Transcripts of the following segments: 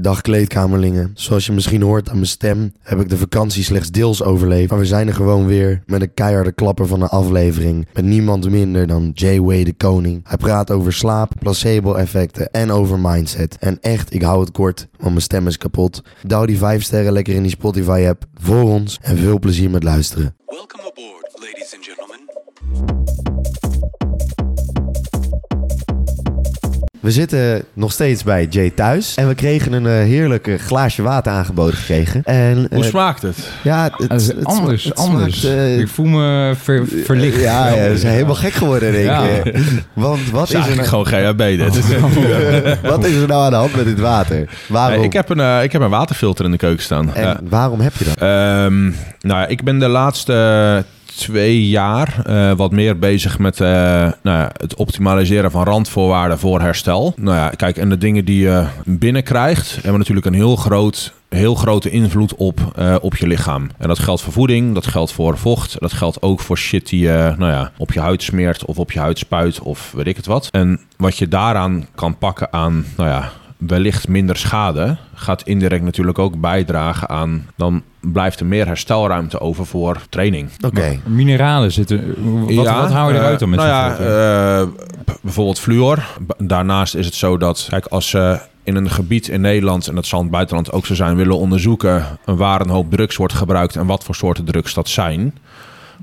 Dag kleedkamerlingen. Zoals je misschien hoort aan mijn stem, heb ik de vakantie slechts deels overleefd. Maar we zijn er gewoon weer met een keiharde klapper van een aflevering. Met niemand minder dan Jay Way de Koning. Hij praat over slaap, placebo-effecten en over mindset. En echt, ik hou het kort, want mijn stem is kapot. Douw die 5 sterren lekker in die Spotify-app voor ons en veel plezier met luisteren. Welcome aboard, ladies and gentlemen. We zitten nog steeds bij Jay thuis. En we kregen een eh, heerlijk eh, glaasje water aangeboden gekregen. En, eh, Hoe smaakt het? Ja, het, Het anders, het anders. smaakt, eh, ik voel me ver- verlicht. Ja, ja, we zijn helemaal gek geworden in één Ja. keer. Want wat is, is er nou, gewoon GHB dit. wat is er nou aan de hand met dit water? Waarom? Nee, ik, heb een, ik heb een waterfilter in de keuken staan. en Ja. waarom heb je dat? Ehm, nou ja, ik ben de laatste twee jaar eh, wat meer bezig met eh, nou ja, het optimaliseren van randvoorwaarden voor herstel. Nou ja, kijk, en de dingen die je binnenkrijgt, hebben natuurlijk een heel groot heel grote invloed op, eh, op je lichaam. En dat geldt voor voeding, dat geldt voor vocht, dat geldt ook voor shit die je nou ja, op je huid smeert of op je huid spuit of weet ik het wat. En wat je daaraan kan pakken aan, nou ja, wellicht minder schade, gaat indirect natuurlijk ook bijdragen aan, dan blijft er meer herstelruimte over voor training. Oké. Mineralen zitten. Wat, Ja, wat hou je eh, eruit dan met nou ja, eh, bijvoorbeeld fluor. Daarnaast is het zo dat, kijk, als ze in een gebied in Nederland, en dat zal in het buitenland ook zo zijn, willen onderzoeken waar een hoop drugs wordt gebruikt en wat voor soorten drugs dat zijn,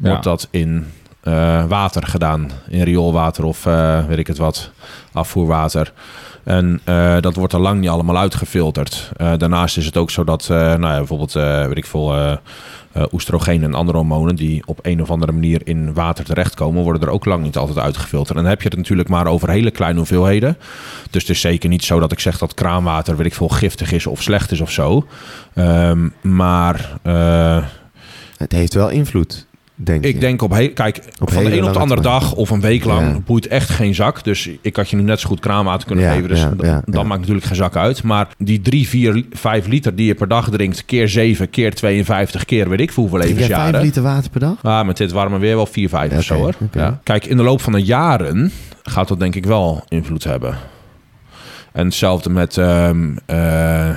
Ja. wordt dat in eh, water gedaan. In rioolwater of eh, weet ik het wat, afvoerwater. En eh, dat wordt er lang niet allemaal uitgefilterd. Eh, daarnaast is het ook zo dat, eh, nou ja, bijvoorbeeld, weet ik veel, oestrogeen en andere hormonen die op een of andere manier in water terechtkomen, worden er ook lang niet altijd uitgefilterd. En dan heb je het natuurlijk maar over hele kleine hoeveelheden. Dus het is zeker niet zo dat ik zeg dat kraanwater, weet ik veel, giftig is of slecht is of zo. Ehm, maar Het heeft wel invloed, denk ik. denk op heel, kijk, Op van de een op de andere dag of een week lang Ja. boeit echt geen zak. Dus ik had je nu net zo goed kraanwater kunnen Ja, geven. Dus ja, d- ja, dan ja. maakt natuurlijk geen zak uit. Maar die 3, 4, 5 liter die je per dag drinkt, keer 7, keer 52, keer weet ik veel hoeveel levensjaren. vijf liter water per dag? Ah, met dit warme weer wel 4, 5 of zo hoor. Ja. Kijk, in de loop van de jaren gaat dat denk ik wel invloed hebben. En hetzelfde met, ehm, eh,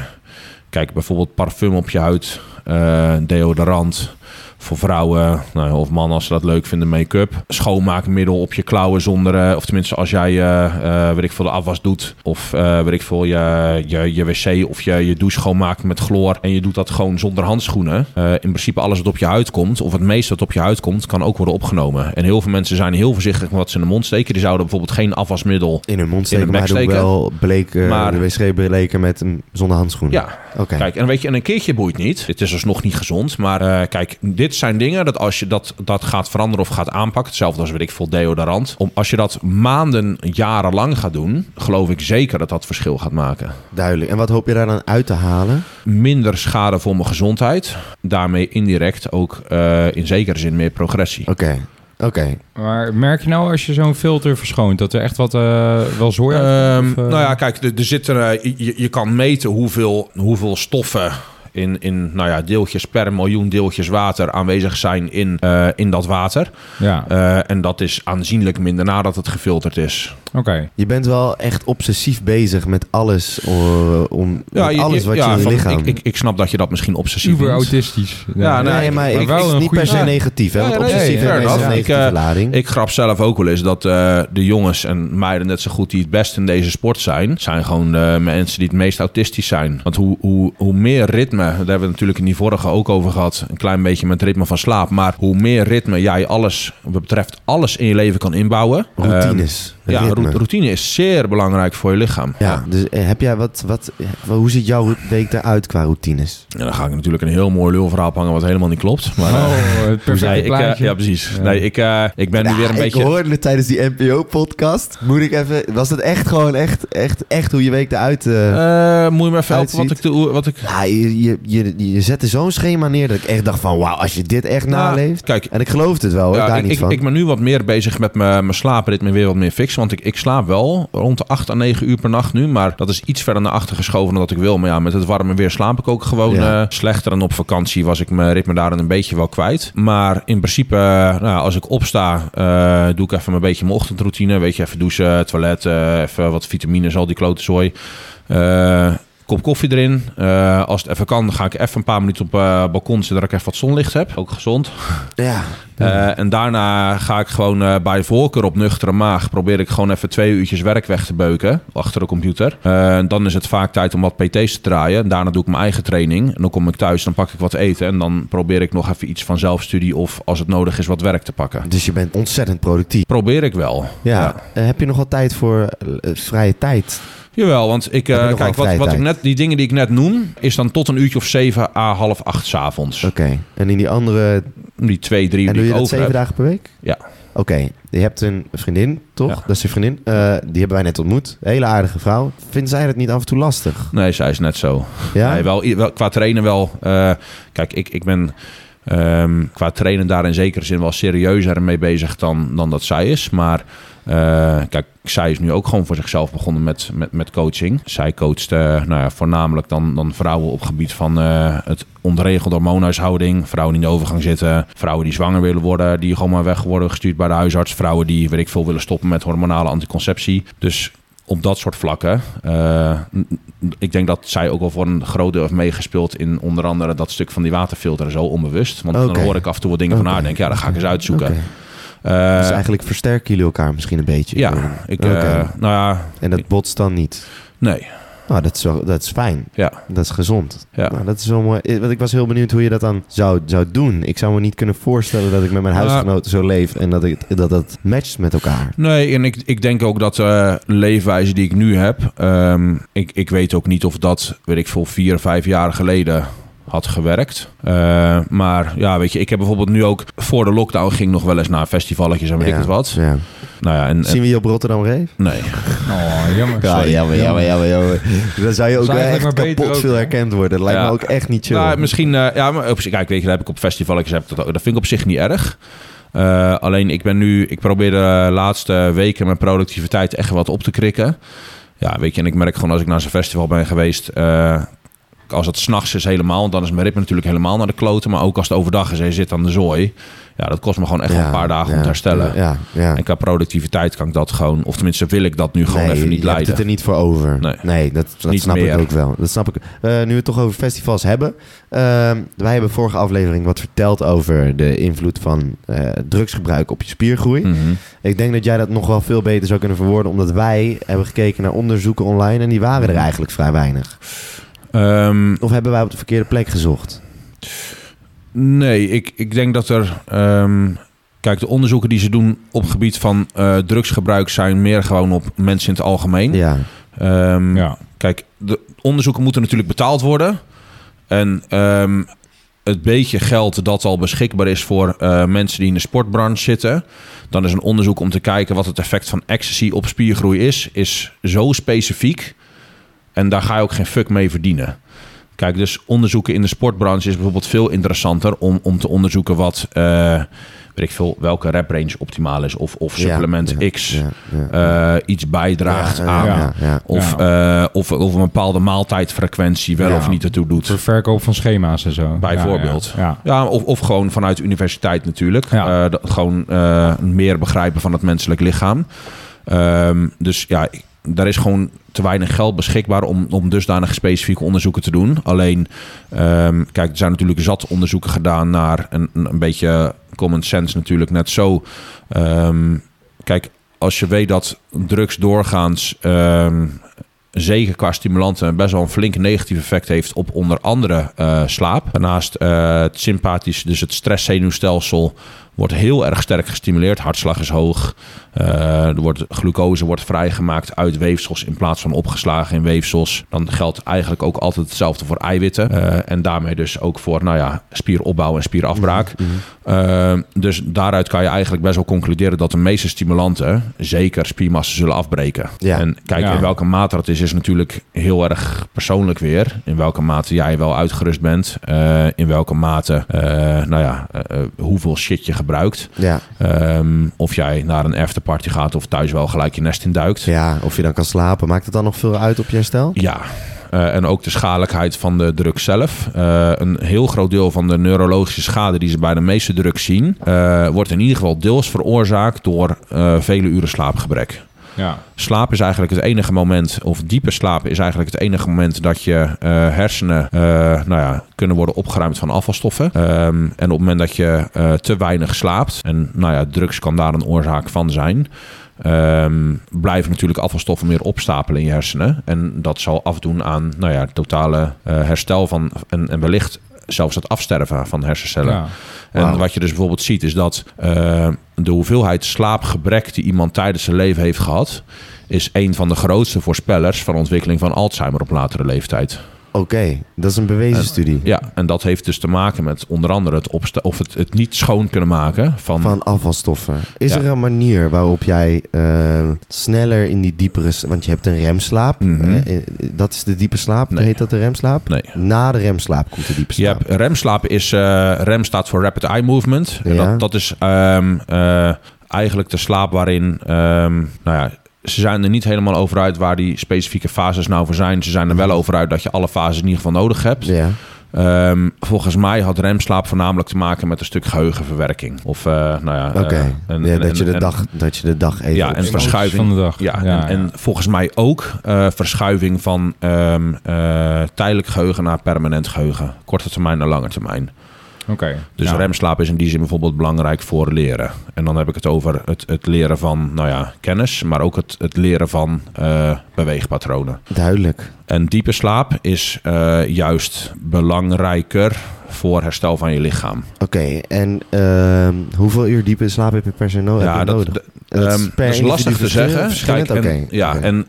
kijk, bijvoorbeeld parfum op je huid, eh, deodorant. Voor vrouwen nou, of mannen als ze dat leuk vinden, make-up. Schoonmaakmiddel op je klauwen zonder... eh, of tenminste als jij eh, weet ik veel, de afwas doet. Of eh weet ik veel, je, je, je wc of je, je douche schoonmaakt met chloor. En je doet dat gewoon zonder handschoenen. In principe alles wat op je huid komt, of het meeste wat op je huid komt, kan ook worden opgenomen. En heel veel mensen zijn heel voorzichtig met wat ze in de mond steken. Die zouden bijvoorbeeld geen afwasmiddel... In hun mond In steken, maar steken. wel bleek, Maar- de wc bleken met een zonder handschoen. Ja, Oké. Kijk, en weet je, en een keertje boeit niet. Het is alsnog niet gezond. Maar kijk, dit zijn dingen dat als je dat, dat gaat veranderen of gaat aanpakken. Hetzelfde als weet ik veel deodorant. Om, als je dat maanden, jarenlang gaat doen, geloof ik zeker dat dat verschil gaat maken. Duidelijk. En wat hoop je daar dan uit te halen? Minder schade voor mijn gezondheid. Daarmee indirect ook eh, in zekere zin meer progressie. Oké. Oké. Maar merk je nou als je zo'n filter verschoont dat er echt wat eh, wel zooi Ehm, eh, nou ja, kijk, er, er zitten, je, je kan meten hoeveel, hoeveel stoffen in, in nou ja, deeltjes per miljoen deeltjes water aanwezig zijn in, eh, in dat water. Ja, Eh, en dat is aanzienlijk minder nadat het gefilterd is. oké. Je bent wel echt obsessief bezig met alles, eh, om, met je- alles wat je, ja, in je van- lichaam... Ik, ik, ik snap dat je dat misschien obsessief Super vindt. autistisch. Ja, nee, nee, maar maar ik, wel ik is niet per se negatief, hè? Ja, Want nee, obsessief een Ik, negatieve eh, lading. Ik grap zelf ook wel eens dat eh, de jongens en meiden net zo goed die het best in deze sport zijn, zijn gewoon de mensen die het meest autistisch zijn. Want hoe, hoe, hoe meer ritme, daar hebben we natuurlijk in die vorige ook over gehad, een klein beetje met ritme van slaap, maar hoe meer ritme jij alles, wat betreft alles in je leven kan inbouwen. Routines. eh, ja, ritme. routine is zeer belangrijk voor je lichaam. Ja, dus eh, heb jij wat, wat, eh, hoe ziet jouw week eruit qua routines? Dan ga ik natuurlijk een heel mooi lulverhaal hangen wat helemaal niet klopt. Maar, Oh, eh, het perfecte nee, ik, plaatje. ja, precies. Ja. Nee, ik, eh, ik ben nu weer een Ja, beetje... Ik hoorde het tijdens die NPO-podcast. Moet ik even... Was het echt gewoon echt, echt, echt hoe je week eruit... eh Eh, moet je me even helpen wat ik, wat ik... ja, je, je, je, je zette zo'n schema neer dat ik echt dacht van... Wauw, als je dit echt Nou, naleeft... Kijk, En ik geloofde het wel, hoor, ja, daar ik, niet ik, van. ik ben nu wat meer bezig met mijn mijn slaapritme weer wat meer fixen. Want ik, ik slaap wel rond de 8 à 9 uur per nacht nu. Maar dat is iets verder naar achter geschoven dan dat ik wil. Maar ja, met het warme weer slaap ik ook gewoon Ja. eh, slechter. En op vakantie was ik mijn ritme daarin een beetje wel kwijt. Maar in principe, eh, nou, als ik opsta, eh, doe ik even een beetje mijn ochtendroutine. Weet je, even douchen, toilet, even wat vitamines, al die klote zooi. Kop koffie erin. Eh, als het even kan, ga ik even een paar minuten op eh balkon zitten... dat ik even wat zonlicht heb. Ook gezond. Ja. Eh, en daarna ga ik gewoon bij voorkeur op nuchtere maag... probeer ik gewoon even twee uurtjes werk weg te beuken achter de computer. Dan is het vaak tijd om wat PT's te draaien. En daarna doe ik mijn eigen training. En dan kom ik thuis, dan pak ik wat eten... en dan probeer ik nog even iets van zelfstudie... of als het nodig is, wat werk te pakken. Dus je bent ontzettend productief. Probeer ik wel. Ja. Heb je nog wat tijd voor vrije tijd? Jawel, want ik, eh, kijk, wat, wat ik net, die dingen die ik net noem, is dan tot een uurtje of zeven à half acht 's avonds. Oké. En in die andere... Die twee, drie uur En doe je dat zeven heb. dagen per week? Ja. Oké. Je hebt een vriendin, toch? Ja. Dat is je vriendin. Eh, die hebben wij net ontmoet. Hele aardige vrouw. Vindt zij het niet af en toe lastig? Nee, zij is net zo. Ja? Nee, wel, wel, qua trainen wel. eh, kijk, ik, ik ben ehm, qua trainen daar in zekere zin wel serieuzer mee bezig dan, dan dat zij is. Maar eh, kijk, zij is nu ook gewoon voor zichzelf begonnen met, met, met coaching. Zij coacht eh, nou ja, voornamelijk dan, dan vrouwen op gebied van eh, het ontregelde hormoonhuishouding. Vrouwen die in de overgang zitten. Vrouwen die zwanger willen worden. Die gewoon maar weg worden gestuurd bij de huisarts. Vrouwen die, weet ik veel, willen stoppen met hormonale anticonceptie. Dus op dat soort vlakken. ik denk dat zij ook wel voor een groot deel heeft meegespeeld in onder andere dat stuk van die waterfilter en zo onbewust. Want dan hoor ik af en toe wat dingen van haar. Denk, ja, dat ga ik eens uitzoeken. Eh, dus eigenlijk versterken jullie elkaar misschien een beetje. ja, ik, eh, Oké. nou ja, En dat botst dan niet? nee, Nou, dat is, wel, dat is fijn. ja, Dat is gezond. ja. Nou, dat is wel mooi. Eh, Want ik was heel benieuwd hoe je dat dan zou, zou doen. Ik zou me niet kunnen voorstellen dat ik met mijn Nou, huisgenoten zo leef en dat, ik, dat dat matcht met elkaar. Nee, en ik, ik denk ook dat de leefwijze die ik nu heb, ehm, ik, ik weet ook niet of dat, weet ik veel, vier, vijf jaar geleden had gewerkt. Eh, maar ja, weet je, ik heb bijvoorbeeld nu ook voor de lockdown ging nog wel eens naar festivaletjes en weet ik het wat. Ja. Nou ja, en, Zien we je op Rotterdam Reef? nee. Oh, jammer. Ja, jammer, jammer, jammer, jammer. Dan zou je ook wel echt maar kapot ook, veel herkend worden. Dat lijkt Ja. me ook echt niet chill. Nou, misschien, eh, ja, maar op, kijk, weet je, dat heb ik op festivaletjes, heb ik dat, ook. dat vind ik op zich niet erg. Eh, alleen ik ben nu, ik probeer de laatste weken mijn productiviteit echt wat op te krikken. Ja, weet je, en ik merk gewoon als ik naar zo'n festival ben geweest, eh, als het s'nachts is helemaal, dan is mijn ritme natuurlijk helemaal naar de kloten. Maar ook als het overdag is en je zit aan de zooi, ja, dat kost me gewoon echt een paar dagen om te herstellen. Ja, ja. En qua productiviteit kan ik dat gewoon, of tenminste wil ik dat nu gewoon nee, even niet je hebt leiden. het er niet voor over. Nee. dat, dat snap meer. ik ook wel. Dat snap ik. Eh, nu we het toch over festivals hebben. ehm, wij hebben vorige aflevering wat verteld over de invloed van eh, drugsgebruik op je spiergroei. Mhm. Ik denk dat jij dat nog wel veel beter zou kunnen verwoorden, omdat wij hebben gekeken naar onderzoeken online en die waren er eigenlijk vrij weinig. Ehm, Of hebben wij op de verkeerde plek gezocht? Nee, ik, ik denk dat er. ehm, kijk, de onderzoeken die ze doen op gebied van eh, drugsgebruik zijn meer gewoon op mensen in het algemeen. Ja, Ehm, Ja. Kijk, de onderzoeken moeten natuurlijk betaald worden. En ehm, het beetje geld dat al beschikbaar is voor eh, mensen die in de sportbranche zitten. Dan is een onderzoek om te kijken wat het effect van ecstasy op spiergroei is. Is zo specifiek. En daar ga je ook geen fuck mee verdienen. Kijk, dus onderzoeken in de sportbranche is bijvoorbeeld veel interessanter om, om te onderzoeken wat, eh, weet ik veel, welke rap range optimaal is. Of, of supplement ja, X ja, ja. eh, iets bijdraagt Ja, aan. ja, ja. Of, eh, of, of een bepaalde maaltijdfrequentie wel Ja. of niet ertoe doet. Voor verkoop van schema's en zo. Bijvoorbeeld. Ja, ja. Ja, of, of gewoon vanuit de universiteit natuurlijk. Ja. Eh, dat, gewoon eh, meer begrijpen van het menselijk lichaam. Ehm, dus ja, ik- daar is gewoon te weinig geld beschikbaar om, om dusdanig specifieke onderzoeken te doen. Alleen, ehm, kijk, er zijn natuurlijk zat onderzoeken gedaan naar een, een, beetje common sense natuurlijk net zo. Ehm, kijk, als je weet dat drugs doorgaans... ehm, zeker qua stimulanten best wel een flink negatief effect heeft op onder andere eh, slaap. Daarnaast eh, het sympathisch, dus het stresszenuwstelsel wordt heel erg sterk gestimuleerd. Hartslag is hoog. Eh, er wordt, glucose wordt vrijgemaakt uit weefsels in plaats van opgeslagen in weefsels. Dan geldt eigenlijk ook altijd hetzelfde voor eiwitten. Eh, en daarmee dus ook voor nou ja, spieropbouw en spierafbraak. Eh, dus daaruit kan je eigenlijk best wel concluderen dat de meeste stimulanten zeker spiermassa zullen afbreken. Ja. En kijk, Ja. in welke mate dat is, is natuurlijk heel erg persoonlijk weer. In welke mate jij wel uitgerust bent. eh, in welke mate, eh, nou ja, hoeveel shit je gebruikt. Ja. Ehm, of jij naar een afterparty gaat of thuis wel gelijk je nest in duikt. ja, of je dan kan slapen. Maakt het dan nog veel uit op je herstel? Ja, eh, en ook de schadelijkheid van de drug zelf. Eh, een heel groot deel van de neurologische schade die ze bij de meeste drugs zien, eh, wordt in ieder geval deels veroorzaakt door vele uren slaapgebrek. Ja. Slaap is eigenlijk het enige moment, of diepe slaap is eigenlijk het enige moment dat je eh, hersenen eh, nou ja, kunnen worden opgeruimd van afvalstoffen. Ehm, en op het moment dat je eh, te weinig slaapt, en nou ja, drugs kan daar een oorzaak van zijn. ehm, blijven natuurlijk afvalstoffen meer opstapelen in je hersenen. En dat zal afdoen aan nou ja, het totale herstel van en, en wellicht zelfs het afsterven van hersencellen. Ja. En wat je dus bijvoorbeeld ziet is dat eh, de hoeveelheid slaapgebrek die iemand tijdens zijn leven heeft gehad, is een van de grootste voorspellers van ontwikkeling van Alzheimer op latere leeftijd. Oké, dat is een bewezen studie. Ja, en dat heeft dus te maken met onder andere het, opsta- of het, het niet schoon kunnen maken van. Van afvalstoffen. Is Ja. er een manier waarop jij eh, sneller in die diepere... Want je hebt een remslaap. Mhm. Eh, eh, dat is de diepe slaap. Nee. Heet dat de remslaap? Nee. Na de remslaap komt de diepe slaap. hebt remslaap is eh, rem staat voor rapid eye movement. En Ja. dat, dat is ehm, eh, eigenlijk de slaap waarin, ehm, nou ja, ze zijn er niet helemaal over uit waar die specifieke fases nou voor zijn. Ze zijn er wel over uit dat je alle fases in ieder geval nodig hebt. Ja. Ehm, volgens mij had remslaap voornamelijk te maken met een stuk geheugenverwerking. Of, eh, nou ja, eh, en- Ja, en- dat, je de en- dag, dat je de dag even... Ja, en verschuiving. van de dag. Ja, Ja, en, volgens mij ook eh, verschuiving van ehm, eh, tijdelijk geheugen naar permanent geheugen. Korte termijn naar lange termijn. Oké. Dus Ja. remslaap is in die zin bijvoorbeeld belangrijk voor leren. En dan heb ik het over het, het leren van nou ja, kennis, maar ook het, het leren van eh, beweegpatronen. Duidelijk. En diepe slaap is eh, juist belangrijker voor herstel van je lichaam. Oké, en ehm, hoeveel uur diepe slaap heb je per se dat, nodig? Dat is ehm, dat is lastig te zeggen. verschillend? Kijk, en, Oké, ja, en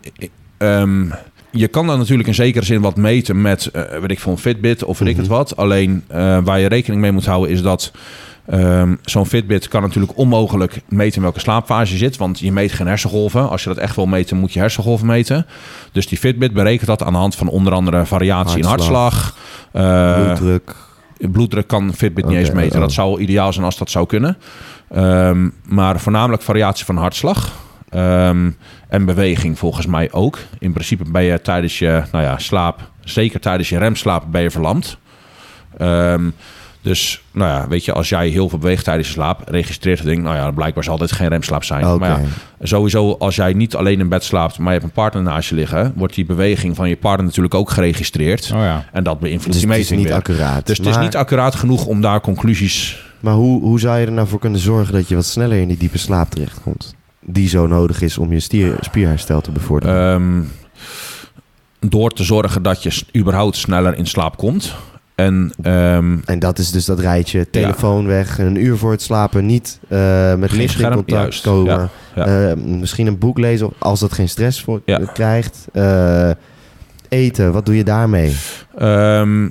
ehm, je kan dan natuurlijk in zekere zin wat meten met, eh weet ik een Fitbit of weet ik het Mhm. wat. Alleen eh, waar je rekening mee moet houden is dat ehm, zo'n Fitbit kan natuurlijk onmogelijk meten in welke slaapfase je zit. Want je meet geen hersengolven. Als je dat echt wil meten, moet je hersengolven meten. Dus die Fitbit berekent dat aan de hand van onder andere variatie in Hartslag. eh, Bloeddruk. Bloeddruk kan Fitbit niet eens meten. oh. Dat zou wel ideaal zijn als dat zou kunnen. Ehm, maar voornamelijk variatie van hartslag. Ehm, en beweging volgens mij ook. In principe ben je tijdens je nou ja, slaap, zeker tijdens je remslaap, ben je verlamd. Ehm, dus nou ja, weet je, als jij heel veel beweegt tijdens je slaap, registreert het ding. Nou ja, blijkbaar zal dit geen remslaap zijn. Oké. Maar ja, sowieso als jij niet alleen in bed slaapt, maar je hebt een partner naast je liggen, wordt die beweging van je partner natuurlijk ook geregistreerd. Oh ja. En dat beïnvloedt Dus die het is meting niet weer. accuraat. Dus het is niet accuraat genoeg om daar conclusies. maar hoe, hoe zou je er nou voor kunnen zorgen dat je wat sneller in die diepe slaap terechtkomt? Die zo nodig is om je stier, spierherstel te bevorderen. ehm, door te zorgen dat je überhaupt sneller in slaap komt. En ehm, en dat is dus dat rijtje. Telefoon weg, een uur voor het slapen niet eh, met Geen contact komen. Ja, Eh, misschien een boek lezen als dat geen stress voor krijgt. Eh, eten, wat doe je daarmee? ehm,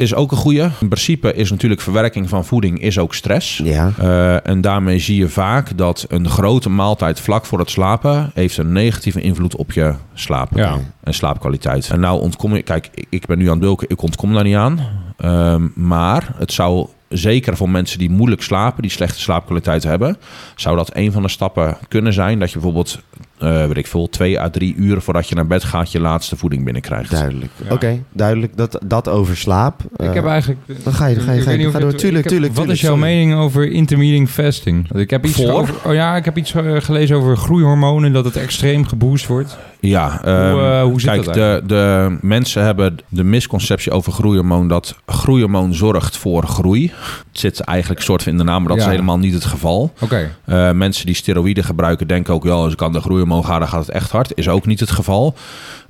is ook een goede. In principe is natuurlijk verwerking van voeding is ook stress. Ja, Eh, en daarmee zie je vaak dat een grote maaltijd vlak voor het slapen heeft een negatieve invloed op je slaap Ja. en slaapkwaliteit. En nou ontkom je, kijk, ik- ik ben nu aan het bulken, ik ontkom daar niet aan. Ehm, maar het zou zeker voor mensen die moeilijk slapen, die slechte slaapkwaliteit hebben, zou dat een van de stappen kunnen zijn dat je bijvoorbeeld, eh weet ik veel, twee à drie uur voordat je naar bed gaat, je laatste voeding binnenkrijgt. duidelijk. Ja. Oké, duidelijk. Dat, dat over slaap. Ik Eh, heb eigenlijk... dan ga je- dan ga je- Ik ga je- ga door. Tuurlijk, ik heb- tuurlijk, Wat is jouw mening over intermittent fasting? Want Ik heb iets Voor? over... Oh ja, ik heb iets eh, gelezen over groeihormonen, dat het extreem geboost wordt. Ja, ehm, eh, hoe zit kijk, dat de, de mensen hebben de misconceptie over groeihormoon dat groeihormoon zorgt voor groei. Het zit eigenlijk soort van in de naam, maar dat Ja. is helemaal niet het geval. Oké. Eh, mensen die steroïden gebruiken denken ook, ja, als ik aan de groeihormoon ga, dan gaat het echt hard. Is ook niet het geval.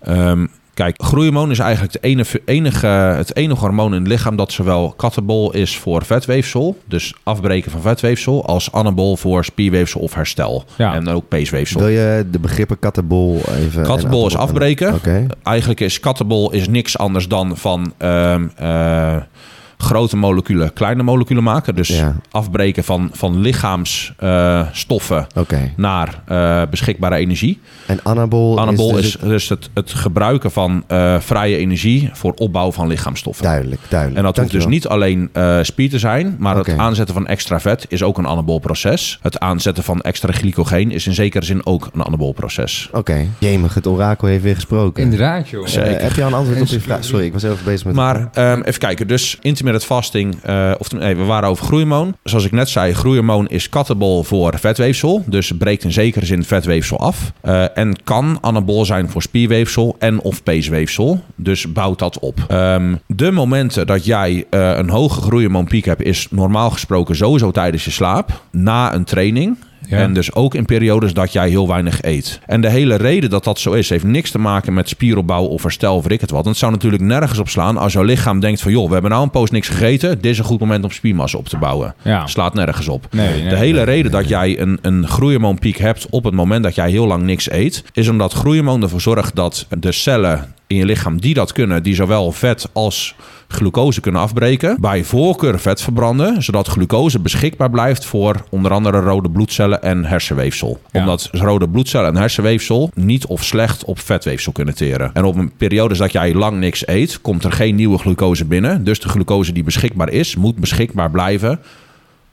Ehm, kijk, groeihormoon is eigenlijk het enige, enige, het enige hormoon in het lichaam dat zowel katabol is voor vetweefsel, dus afbreken van vetweefsel, als anabol voor spierweefsel of herstel. Ja. En ook peesweefsel. Wil je de begrippen katabol even... Katabol is afbreken. Eigenlijk is katabol is niks anders dan van ehm, eh, grote moleculen kleine moleculen maken. Dus Ja. afbreken van, van lichaamsstoffen naar eh, beschikbare energie. En anabol, Anabol is, is dus dus het, het gebruiken van eh, vrije energie voor opbouw van lichaamsstoffen. Duidelijk, duidelijk. En dat hoeft dus niet alleen eh, spier te zijn, maar het aanzetten van extra vet is ook een anabol proces. Het aanzetten van extra glycogeen is in zekere zin ook een anabol proces. Oké. Jemig, het orakel heeft weer gesproken. Inderdaad, joh. Heb je al een antwoord op je vraag? Sorry, ik was even bezig met... Maar ehm, even kijken, dus intermittent fasting, eh, of nee, we waren over groeihormoon. Zoals ik net zei, groeihormoon is kattenbol voor vetweefsel. Dus breekt in zekere zin vetweefsel af. Eh, en kan anabol zijn voor spierweefsel en of peesweefsel. Dus bouwt dat op. Ehm, de momenten dat jij eh, een hoge groeihormoonpiek hebt, is normaal gesproken sowieso tijdens je slaap. Na een training. Ja. En dus ook in periodes dat jij heel weinig eet. En de hele reden dat dat zo is, heeft niks te maken met spieropbouw of herstel of ik het wat. En het zou natuurlijk nergens op slaan als jouw lichaam denkt van... joh, we hebben nou een poos niks gegeten. Dit is een goed moment om spiermassa op te bouwen. Ja. Slaat nergens op. Nee, nee, de hele nee, reden dat jij een, een groeihormoonpiek hebt op het moment dat jij heel lang niks eet... is omdat groeihormoon ervoor zorgt dat de cellen in je lichaam die dat kunnen... die zowel vet als glucose kunnen afbreken. Bij voorkeur vet verbranden, zodat glucose beschikbaar blijft voor onder andere rode bloedcellen en hersenweefsel. Ja. Omdat rode bloedcellen en hersenweefsel niet of slecht op vetweefsel kunnen teren. En op een periode dat jij lang niks eet, komt er geen nieuwe glucose binnen. Dus de glucose die beschikbaar is, moet beschikbaar blijven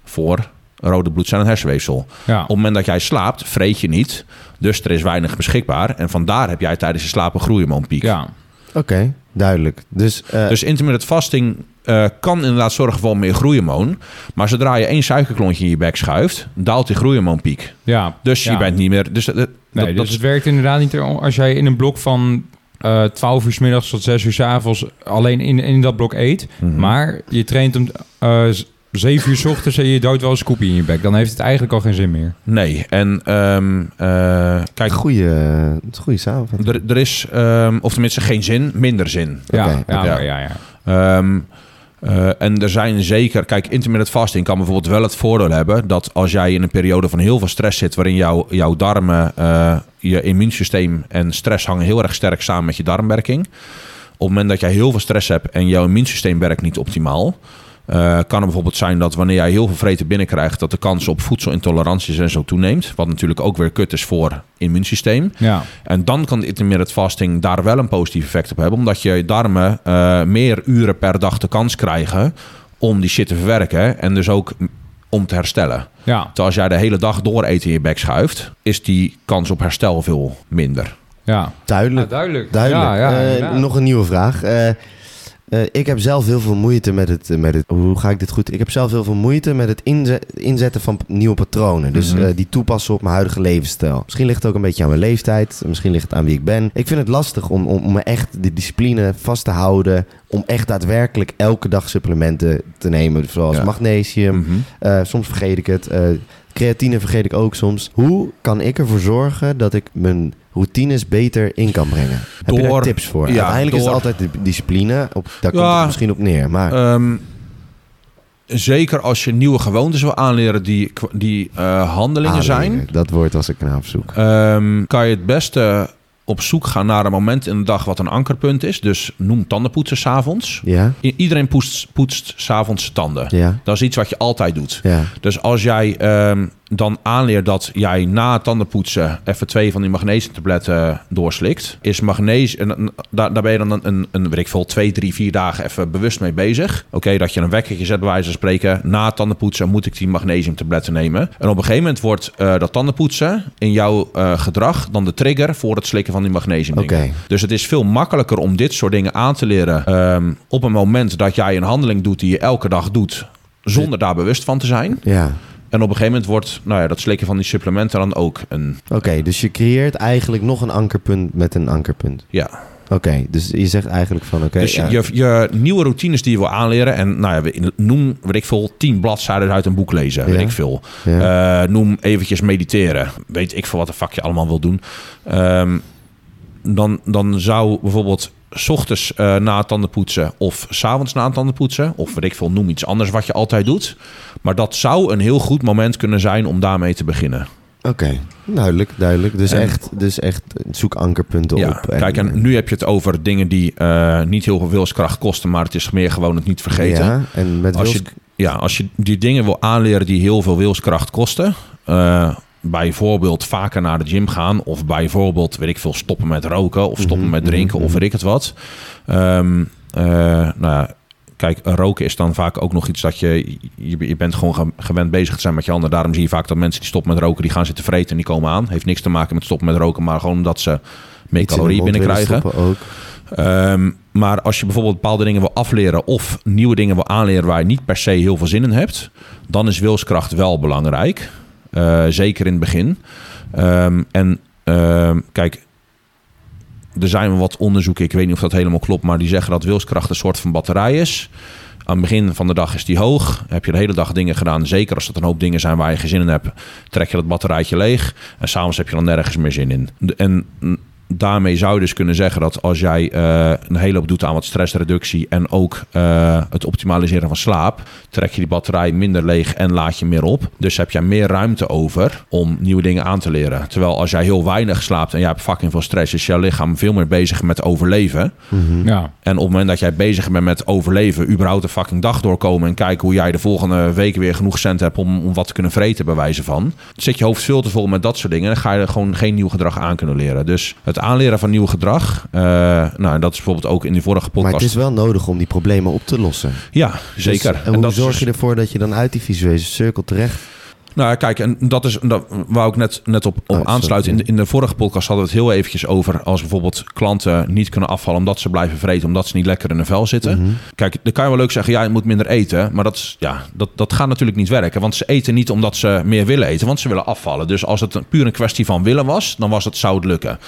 voor rode bloedcellen en hersenweefsel. Ja. Op het moment dat jij slaapt, vreet je niet. Dus er is weinig beschikbaar. En vandaar heb jij tijdens je slaap een groeihormoonpiek. Ja. Oké, duidelijk. Dus, eh, Dus intermittent fasting eh, kan inderdaad zorgen voor meer groeihormoon. Maar zodra je één suikerklontje in je bek schuift, daalt die groeihormoonpiek. ja. Dus Ja. je bent niet meer... Dus, dat, dat- Nee, dat- dus het werkt inderdaad niet er- als jij in een blok van eh 12 uur s middags tot 6 uur s avonds alleen in, in dat blok eet. Mhm. Maar je traint om eh 7 uur s ochtends en je dood wel een scoopie in je bek. Dan heeft het eigenlijk al geen zin meer. Nee, en ehm, eh, kijk, goeie, eh, goeie samenvatting. er, er is, ehm, of tenminste geen zin, minder zin. Ja, Oké, ja, ja, ja. Ehm, eh, en er zijn zeker, kijk, intermittent fasting kan bijvoorbeeld wel het voordeel hebben dat als jij in een periode van heel veel stress zit, waarin jouw, jouw darmen, eh, je immuunsysteem en stress hangen heel erg sterk samen met je darmwerking. Op het moment dat jij heel veel stress hebt en jouw immuunsysteem werkt niet optimaal, kan het bijvoorbeeld zijn dat wanneer jij heel veel vreten binnenkrijgt, dat de kans op voedselintoleranties en zo toeneemt. Wat natuurlijk ook weer kut is voor immuunsysteem. ja. En dan kan de intermittent fasting daar wel een positief effect op hebben. Omdat je darmen eh, meer uren per dag de kans krijgen om die shit te verwerken. En dus ook om te herstellen. ja. Terwijl als jij de hele dag door eten in je bek schuift, is die kans op herstel veel minder. ja. Duidelijk. duidelijk. Duidelijk. Ja, ja, Eh, nog een nieuwe vraag. Eh, eh, ik heb zelf heel veel moeite met het, met het... Hoe ga ik dit goed... Ik heb zelf heel veel moeite met het inze- inzetten van nieuwe patronen. Dus Mhm. eh, die toepassen op mijn huidige levensstijl. Misschien ligt het ook een beetje aan mijn leeftijd. Misschien ligt het aan wie ik ben. Ik vind het lastig om, om, om me echt de discipline vast te houden. Om echt daadwerkelijk elke dag supplementen te nemen. Zoals Ja. magnesium. Mhm. Eh, soms vergeet ik het. Creatine vergeet ik ook soms. Hoe kan ik ervoor zorgen dat ik mijn routines beter in kan brengen? Heb je daar tips voor? ja, Uiteindelijk is het altijd de discipline. Op, daar komt het misschien op neer. Maar Ehm, zeker als je nieuwe gewoontes wil aanleren die, die eh, handelingen zijn. dat woord was ik naar op zoek. Ehm, kan je het beste op zoek gaan naar een moment in de dag wat een ankerpunt is. Dus noem tandenpoetsen s'avonds. Ja? Iedereen poetst, poetst s'avonds zijn tanden. Ja? Dat is iets wat je altijd doet. Ja. Dus als jij ehm, dan aanleert dat jij na tandenpoetsen even twee van die magnesiumtabletten doorslikt, is magnesium, daar, daar ben je dan een, een, een weet ik veel, twee, drie, vier dagen even bewust mee bezig. Oké, dat je een wekkertje zet bij wijze van spreken. Na tandenpoetsen moet ik die magnesiumtabletten nemen. En op een gegeven moment wordt eh, dat tandenpoetsen in jouw eh, gedrag dan de trigger voor het slikken van die magnesium. Dus het is veel makkelijker om dit soort dingen aan te leren ehm, op een moment dat jij een handeling doet die je elke dag doet, zonder daar bewust van te zijn. Ja. En op een gegeven moment wordt nou ja, dat slikken van die supplementen dan ook een... Oké, dus je creëert eigenlijk nog een ankerpunt met een ankerpunt. Ja. Oké, dus je zegt eigenlijk van oké. dus ja. je, je nieuwe routines die je wil aanleren... en nou ja, we- noem, weet ik veel, tien bladzijden uit een boek lezen. Ja. Weet ik veel. Ja. Eh, noem eventjes mediteren. Weet ik veel wat de fuck je allemaal wil doen. Ehm, dan, dan zou bijvoorbeeld... s ochtends eh, na het tandenpoetsen of s'avonds na het tandenpoetsen... of weet ik veel, noem iets anders wat je altijd doet. Maar dat zou een heel goed moment kunnen zijn om daarmee te beginnen. Oké, duidelijk, duidelijk. Dus, En- echt, dus echt zoek ankerpunten Ja, op. kijk, en nu heb je het over dingen die eh, niet heel veel wilskracht kosten, maar het is meer gewoon het niet vergeten. Ja, en met als, je, ja, als je die dingen wil aanleren die heel veel wilskracht kosten, eh, bijvoorbeeld vaker naar de gym gaan, of bijvoorbeeld, weet ik veel, stoppen met roken, of stoppen Mhm, met drinken, mhm, of weet ik het wat. Ehm, eh, nou ja, Kijk, roken is dan vaak ook nog iets dat je... Je, je bent gewoon ge- gewend bezig te zijn met je handen. Daarom zie je vaak dat mensen die stoppen met roken... die gaan zitten vreten en die komen aan. Heeft niks te maken met stoppen met roken... maar gewoon omdat ze meer calorieën binnenkrijgen. ook. Ehm, maar als je bijvoorbeeld bepaalde dingen wil afleren of nieuwe dingen wil aanleren waar je niet per se heel veel zin in hebt, dan is wilskracht wel belangrijk. Eh, zeker in het begin. Ehm, en ehm, kijk, er zijn wat onderzoeken, ik weet niet of dat helemaal klopt, maar die zeggen dat wilskracht een soort van batterij is. Aan het begin van de dag is die hoog. Heb je de hele dag dingen gedaan. Zeker als dat een hoop dingen zijn waar je geen zin in hebt. Trek je dat batterijtje leeg. En s'avonds heb je dan nergens meer zin in. En daarmee zou je dus kunnen zeggen dat als jij eh, een hele hoop doet aan wat stressreductie. En ook eh, het optimaliseren van slaap. Trek je die batterij minder leeg en laat je meer op. Dus heb jij meer ruimte over om nieuwe dingen aan te leren. Terwijl als jij heel weinig slaapt en jij hebt fucking veel stress. Is jouw lichaam veel meer bezig met overleven. Ja. En op het moment dat jij bezig bent met overleven, überhaupt een fucking dag doorkomen en kijken hoe jij de volgende weken weer genoeg cent hebt om, om wat te kunnen vreten, bij wijze van. Zit je hoofd veel te vol met dat soort dingen, dan ga je er gewoon geen nieuw gedrag aan kunnen leren. Dus het aanleren van nieuw gedrag, eh, nou, dat is bijvoorbeeld ook in die vorige podcast. Maar het is wel nodig om die problemen op te lossen. Ja, zeker. Dus, en hoe dat is zorg je ervoor dat je dan uit die visuele cirkel terecht... Nou, kijk, en dat is dat wou ik net, net op, op Oh, sorry. aansluiten. In de, in de vorige podcast hadden we het heel eventjes over als bijvoorbeeld klanten niet kunnen afvallen omdat ze blijven vreten, omdat ze niet lekker in hun vel zitten. Mhm. Kijk, dan kan je wel leuk zeggen, ja, je moet minder eten. Maar dat, is, ja, dat, dat gaat natuurlijk niet werken. Want ze eten niet omdat ze meer willen eten, want ze willen afvallen. Dus als het een, puur een kwestie van willen was, dan was het, zou het lukken.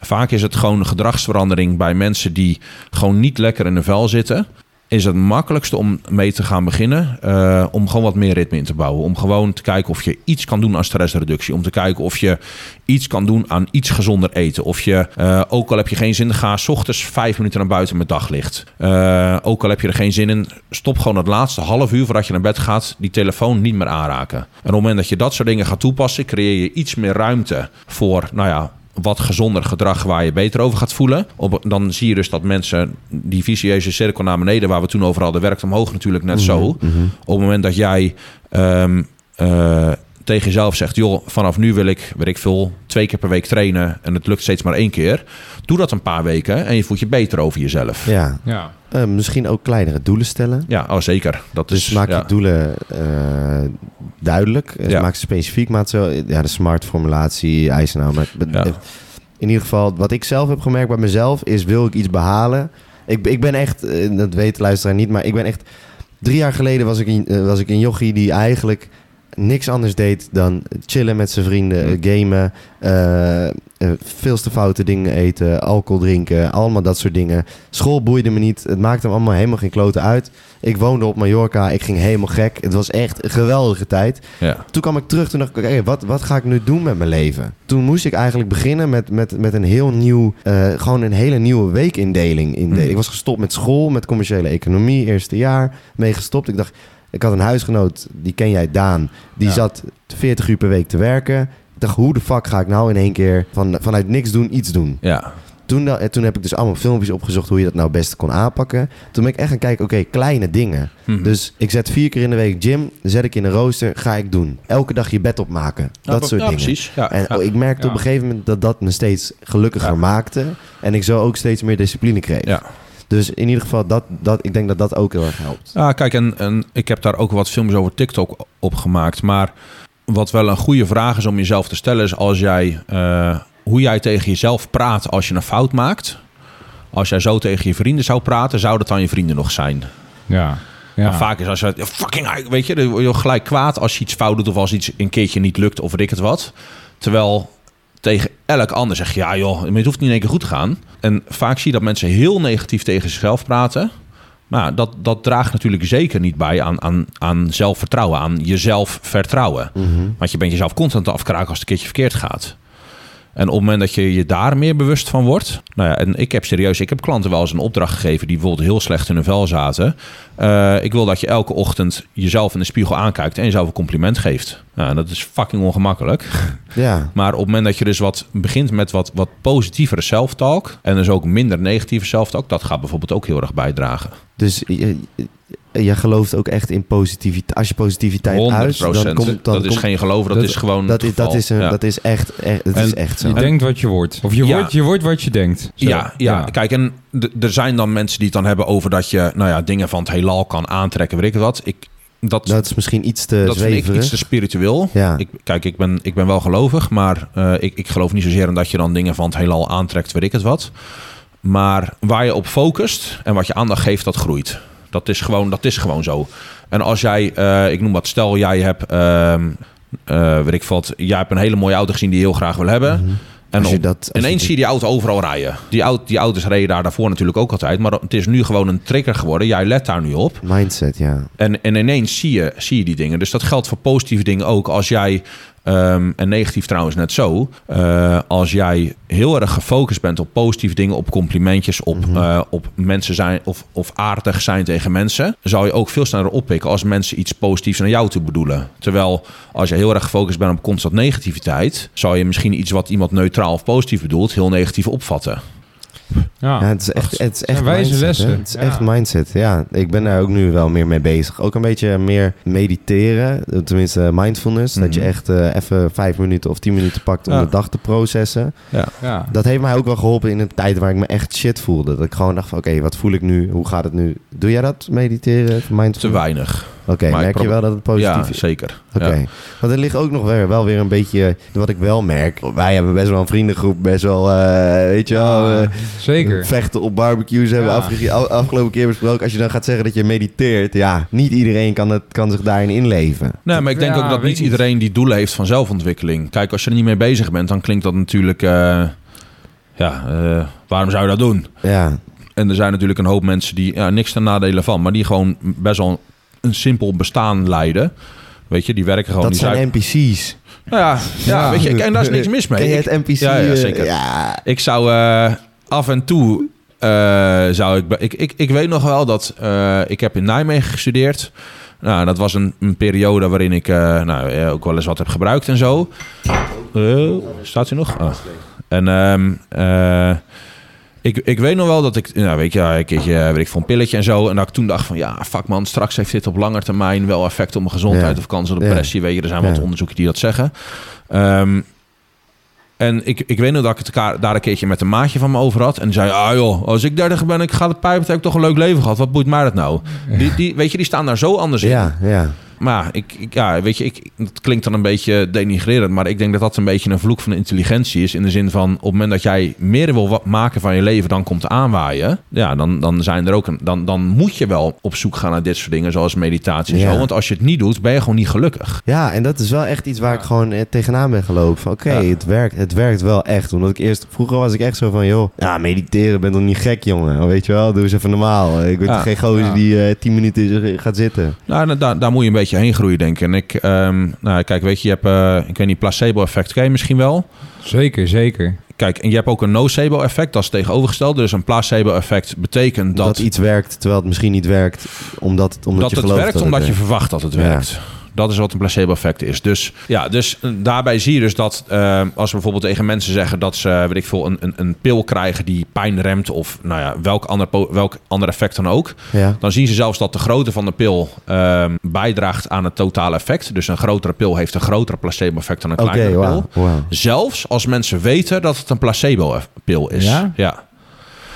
Vaak is het gewoon een gedragsverandering bij mensen die gewoon niet lekker in hun vel zitten. Is het makkelijkste om mee te gaan beginnen. eh, om gewoon wat meer ritme in te bouwen. Om gewoon te kijken of je iets kan doen aan stressreductie. Om te kijken of je iets kan doen aan iets gezonder eten. Of je, eh, ook al heb je geen zin, ga 's ochtends vijf minuten naar buiten met daglicht. Eh, ook al heb je er geen zin in, stop gewoon het laatste half uur voordat je naar bed gaat, die telefoon niet meer aanraken. En op het moment dat je dat soort dingen gaat toepassen, creëer je iets meer ruimte voor, nou ja, wat gezonder gedrag waar je beter over gaat voelen. Op, dan zie je dus dat mensen die vicieuze cirkel naar beneden, waar we toen over hadden, werkt omhoog natuurlijk net zo. Op het moment dat jij ehm, eh, tegen jezelf zegt, joh, vanaf nu wil ik, weet ik veel, twee keer per week trainen en het lukt steeds maar één keer. Doe dat een paar weken en je voelt je beter over jezelf. Ja, Ja, Ja. Eh, misschien ook kleinere doelen stellen. oh, zeker. Dat Dus is, maak ja. je doelen eh, duidelijk. Ja. Maak ze specifiek. Maak zo, ja, de smart formulatie, eisen nou. Maar, Ja. In ieder geval, wat ik zelf heb gemerkt bij mezelf is, wil ik iets behalen? Ik, ik ben echt, eh, dat weet de luisteraar niet, maar ik ben echt... Drie jaar geleden was ik, een, eh, was ik een jochie die eigenlijk niks anders deed dan chillen met zijn vrienden, eh, gamen, eh, eh, veel te foute dingen eten, alcohol drinken, allemaal dat soort dingen. School boeide me niet, het maakte me allemaal helemaal geen kloten uit. Ik woonde op Mallorca, ik ging helemaal gek. Het was echt een geweldige tijd. Ja. Toen kwam ik terug, toen dacht ik, oké, wat, wat ga ik nu doen met mijn leven? Toen moest ik eigenlijk beginnen met, met, met een heel nieuw, eh, gewoon een hele nieuwe weekindeling. indelen. Mhm. Ik was gestopt met school, met commerciële economie, eerste jaar, mee gestopt. Ik dacht, ik had een huisgenoot, die ken jij, Daan. Die Ja. zat 40 uur per week te werken. Ik dacht, hoe de fuck ga ik nou in één keer van, vanuit niks doen iets doen? Ja. Toen, toen heb ik dus allemaal filmpjes opgezocht hoe je dat nou best kon aanpakken. Toen ben ik echt gaan kijken, oké, kleine dingen. Mhm. Dus ik zet vier keer in de week gym, zet ik in een rooster, ga ik doen. Elke dag je bed opmaken. Ja, dat soort ja, dingen. precies. Ja, En oh, ik merkte op een gegeven moment dat dat me steeds gelukkiger maakte. En ik zo ook steeds meer discipline kreeg. Ja. Dus in ieder geval, dat, dat, ik denk dat dat ook heel erg helpt. Ja, kijk, en, en ik heb daar ook wat films over TikTok op gemaakt. Maar wat wel een goede vraag is om jezelf te stellen, is als jij eh, hoe jij tegen jezelf praat als je een fout maakt. Als jij zo tegen je vrienden zou praten, zou dat dan je vrienden nog zijn? Ja. Ja. Maar vaak is als je fucking, weet je, dan word je gelijk kwaad als je iets fout doet of als iets een keertje niet lukt of weet ik het wat. Terwijl tegen elk ander zeg je, ja joh, het hoeft niet in één keer goed te gaan. En vaak zie je dat mensen heel negatief tegen zichzelf praten. Maar dat, dat draagt natuurlijk zeker niet bij aan, aan, aan zelfvertrouwen, aan jezelf vertrouwen. Want je bent jezelf constant te afkraken als het een keertje verkeerd gaat. En op het moment dat je je daar meer bewust van wordt. Nou ja, en ik heb serieus, ik heb klanten wel eens een opdracht gegeven die bijvoorbeeld heel slecht in hun vel zaten. Eh, ik wil dat je elke ochtend jezelf in de spiegel aankijkt en jezelf een compliment geeft. Nou, dat is fucking ongemakkelijk. Ja, Maar op het moment dat je dus wat begint met wat, wat positievere self-talk en dus ook minder negatieve self-talk, dat gaat bijvoorbeeld ook heel erg bijdragen. dus je, je gelooft ook echt in positiviteit. Als je positiviteit 100 uit, dan komt... Dan dat is komt- geen geloven, dat, dat- is gewoon. dat, is, dat, is een, Ja. dat is echt, echt, dat is echt zo. Je denkt wat je wordt. Of je, Ja. wordt, je wordt wat je denkt. Zo. Ja, ja, kijk, en er zijn dan mensen die het dan hebben over dat je nou ja, dingen van het heelal kan aantrekken, weet ik wat. Ik, dat, Dat is misschien iets te dat vind ik zweverig. iets te spiritueel. Ja. Ik, kijk, ik ben, ik ben wel gelovig, maar eh, ik, ik geloof niet zozeer in dat je dan dingen van het heelal aantrekt, weet ik het wat. Maar waar je op focust en wat je aandacht geeft, dat groeit. Dat is gewoon, dat is gewoon zo. En als jij, eh, ik noem wat, stel jij hebt, eh, weet ik wat, jij hebt een hele mooie auto gezien die je heel graag wil hebben. En Mhm. Op- dat- als ineens je- zie je die auto overal rijden. Die, auto, die auto's reden daar daarvoor natuurlijk ook altijd. Maar het is nu gewoon een trigger geworden. Jij let daar nu op. Mindset, ja. En, en ineens zie je, zie je die dingen. Dus dat geldt voor positieve dingen ook. Als jij, ehm, en negatief trouwens net zo, eh, als jij heel erg gefocust bent op positieve dingen, op complimentjes, op, eh, op mensen zijn of, of aardig zijn tegen mensen, zou je ook veel sneller oppikken als mensen iets positiefs naar jou toe bedoelen. Terwijl als je heel erg gefocust bent op constant negativiteit, zou je misschien iets wat iemand neutraal of positief bedoelt, heel negatief opvatten. Ja. Ja, het is echt, het is echt wijze mindset, lessen. hè? Het is Ja. echt mindset, ja. Ik ben daar ook nu wel meer mee bezig. Ook een beetje meer mediteren, tenminste mindfulness. Dat je Mhm. echt eh, even vijf minuten of tien minuten pakt om Ja. de dag te processen. ja. Dat heeft mij ook wel geholpen in een tijd waar ik me echt shit voelde. Dat ik gewoon dacht van, oké, wat voel ik nu? Hoe gaat het nu? Doe jij dat, mediteren, mindfulness? Te weinig. Oké, merk je wel dat het positief Ja, is? zeker. Oké. Ja. Want er ligt ook nog weer, wel weer een beetje... Wat ik wel merk. Wij hebben best wel een vriendengroep. Best wel, eh, weet je wel... Ja, eh, zeker. Vechten op barbecues hebben we Ja. afge- af- afgelopen keer besproken. Als je dan gaat zeggen dat je mediteert. Ja, niet iedereen kan, het, kan zich daarin inleven. Nee, maar ik denk Ja, ook dat niet iedereen die doelen heeft van zelfontwikkeling. Kijk, als je er niet mee bezig bent, dan klinkt dat natuurlijk... eh, ja, waarom zou je dat doen? Ja, En er zijn natuurlijk een hoop mensen die ja, niks ten nadelen van... maar die gewoon best wel een simpel bestaan leiden. Weet je, die werken gewoon... dat die zijn NPC's. Nou ja, ja, Ja. weet je, en daar is niks mis mee. Ik- het NPC? Ja, ja, eh, zeker. ja. Ik zou eh, af en toe eh, zou ik, ik, ik. Ik weet nog wel dat ik heb in Nijmegen gestudeerd. Nou, dat was een, een periode waarin ik nou, ook wel eens wat heb gebruikt en zo. Staat u nog? Oh. En ehm, eh, ik, ik weet nog wel dat ik, nou, weet je, een keertje weet ik voor een pilletje en zo. En dat ik toen dacht van, ja, fuck man, straks heeft dit op lange termijn wel effect op mijn gezondheid Ja. of kans op Ja. depressie. Weet je, er zijn wat onderzoeken die dat zeggen. Ehm, en ik, ik weet nog dat ik het daar een keertje met een maatje van me over had. En zei, ah joh, als ik dertig ben en ik ga de pijp, heb ik toch een leuk leven gehad. Wat boeit mij dat nou? Die, die, weet je, die staan daar zo anders in. Ja, ja. Maar ik, ik- ja, weet je, ik, het klinkt dan een beetje denigrerend, maar ik denk dat dat een beetje een vloek van de intelligentie is. In de zin van, op het moment dat jij meer wil maken van je leven dan komt aanwaaien, ja, dan, dan, zijn er ook een, dan, dan moet je wel op zoek gaan naar dit soort dingen, zoals meditatie en Ja. zo. Want als je het niet doet, ben je gewoon niet gelukkig. Ja, en dat is wel echt iets waar ik gewoon eh, tegenaan ben gelopen. Oké, Ja. het, werkt, het werkt wel echt. Omdat ik eerst, vroeger was ik echt zo van, joh, ja, mediteren, ben toch niet gek, jongen. Weet je wel, doe eens even normaal. Ik toch geen gozer die eh, tien minuten gaat zitten. Nou, da- daar, daar moet je een beetje heen groeien, denk ik. En ik, ehm, nou, kijk, weet je, je hebt, eh, ik weet niet, placebo-effect ken je misschien wel. Zeker, zeker. Kijk, en je hebt ook een nocebo-effect, dat is tegenovergestelde. Dus een placebo-effect betekent Dat, dat, iets werkt, terwijl het misschien niet werkt. Omdat, het- omdat dat je het gelooft werkt dat omdat het je werkt. verwacht dat het Ja. werkt. Dat is wat een placebo-effect is. Dus, ja, dus eh, daarbij zie je dus dat eh, als we bijvoorbeeld tegen mensen zeggen dat ze weet ik veel, een, een, een pil krijgen die pijn remt of nou ja, welk, ander, welk ander effect dan ook. Ja. Dan zien ze zelfs dat de grootte van de pil ehm, bijdraagt aan het totale effect. Dus een grotere pil heeft een grotere placebo-effect dan een Oké, kleinere pil. Zelfs als mensen weten dat het een placebo-pil is. Ja? What